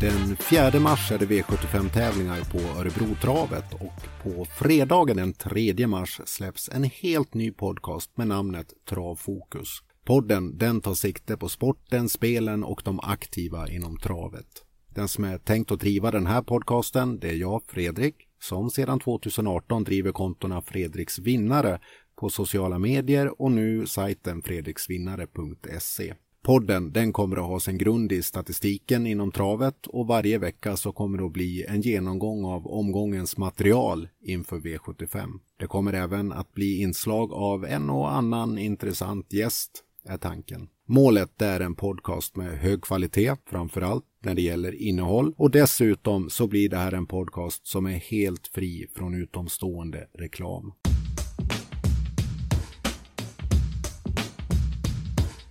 Den 4 mars är det V75-tävlingar på Örebrotravet och på fredagen den 3 mars släpps en helt ny podcast med namnet Travfokus. Podden den tar sikte på sporten, spelen och de aktiva inom travet. Den som är tänkt att driva den här podcasten det är jag, Fredrik, som sedan 2018 driver kontona Fredriks vinnare på sociala medier och nu sajten fredriksvinnare.se. Podden den kommer att ha sin grund i statistiken inom travet och varje vecka så kommer det att bli en genomgång av omgångens material inför V75. Det kommer även att bli inslag av en och annan intressant gäst är tanken. Målet är en podcast med hög kvalitet, framförallt när det gäller innehåll och dessutom så blir det här en podcast som är helt fri från utomstående reklam.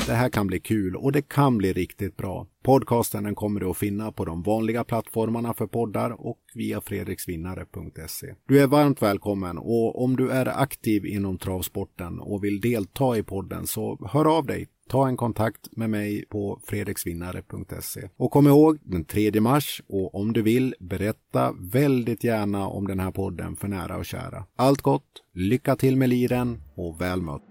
Det här kan bli kul och det kan bli riktigt bra. Podcasten den kommer du att finna på de vanliga plattformarna för poddar och via fredriksvinnare.se. Du är varmt välkommen och om du är aktiv inom travsporten och vill delta i podden så hör av dig. Ta en kontakt med mig på fredriksvinnare.se. Och kom ihåg den 3 mars och om du vill berätta väldigt gärna om den här podden för nära och kära. Allt gott, lycka till med liren och väl mött!